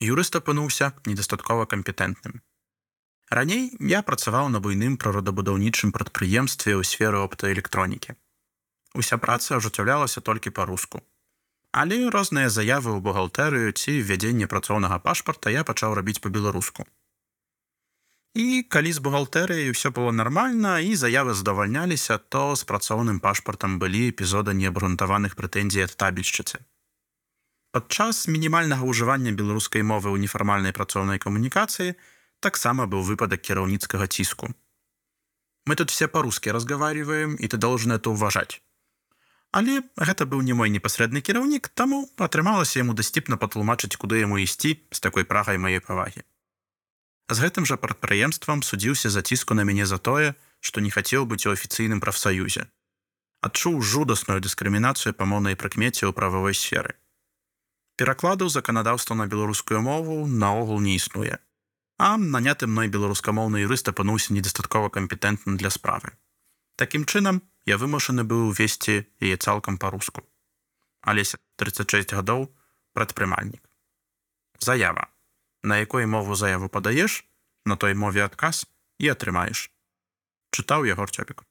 Юрыст апынуўся недастаткова кампетэнтным. Раней я працаваў на буйным прыродабудаўнічым прадпрыемстве ў сферы оптаэлектронікі. Уся праца ажыццяўлялася толькі па-руску. Але розныя заявы ў бухгалтэрыю ці ввядзенне працоўнага пашпарта я пачаў рабіць па-беларуску. І калі з бухгалтэрыяй ўсё было нармальна і заявы задавальняліся, то з працоўным пашпартам былі эпізода неабгрунтаваных прэтэнзій ад табельшчыцы. Падчас мінімальнага ўжывання беларускай мовы ў нефармальнай працоўнай камунікацыі таксама быў выпадак кіраўніцкага ціску. Мы тут все па-рускі разговариваем і ты должен это ўважаць. Але гэта быў не мой непасрэдны кіраўнік, таму атрымалася яму дасціпна патлумачыць, куды яму ісці з такой прагай маёй павагі. З гэтым жа прадпрыемствам судзіўся за ціску на мяне за тое, што не хацеў быць у афіцыйным прафсаюзе. Адчуў жудасную дыскрымінацыю па моўнай прыкмеце ў прававой сферы. Перакладаў заканадаўства на беларускую мову наогул не існуе. А наняты мной беларускамоўны юрыст апынуўся недастаткова кампетэнтным для справы. Такім чынам я вымушаны быў весці яе цалкам па-руску. Алеся 36 гадоў прадпрымальнік. Заява на якой мову заяву падаеш, на той мове адказ і атрымаеш. Чытаў я горчапік.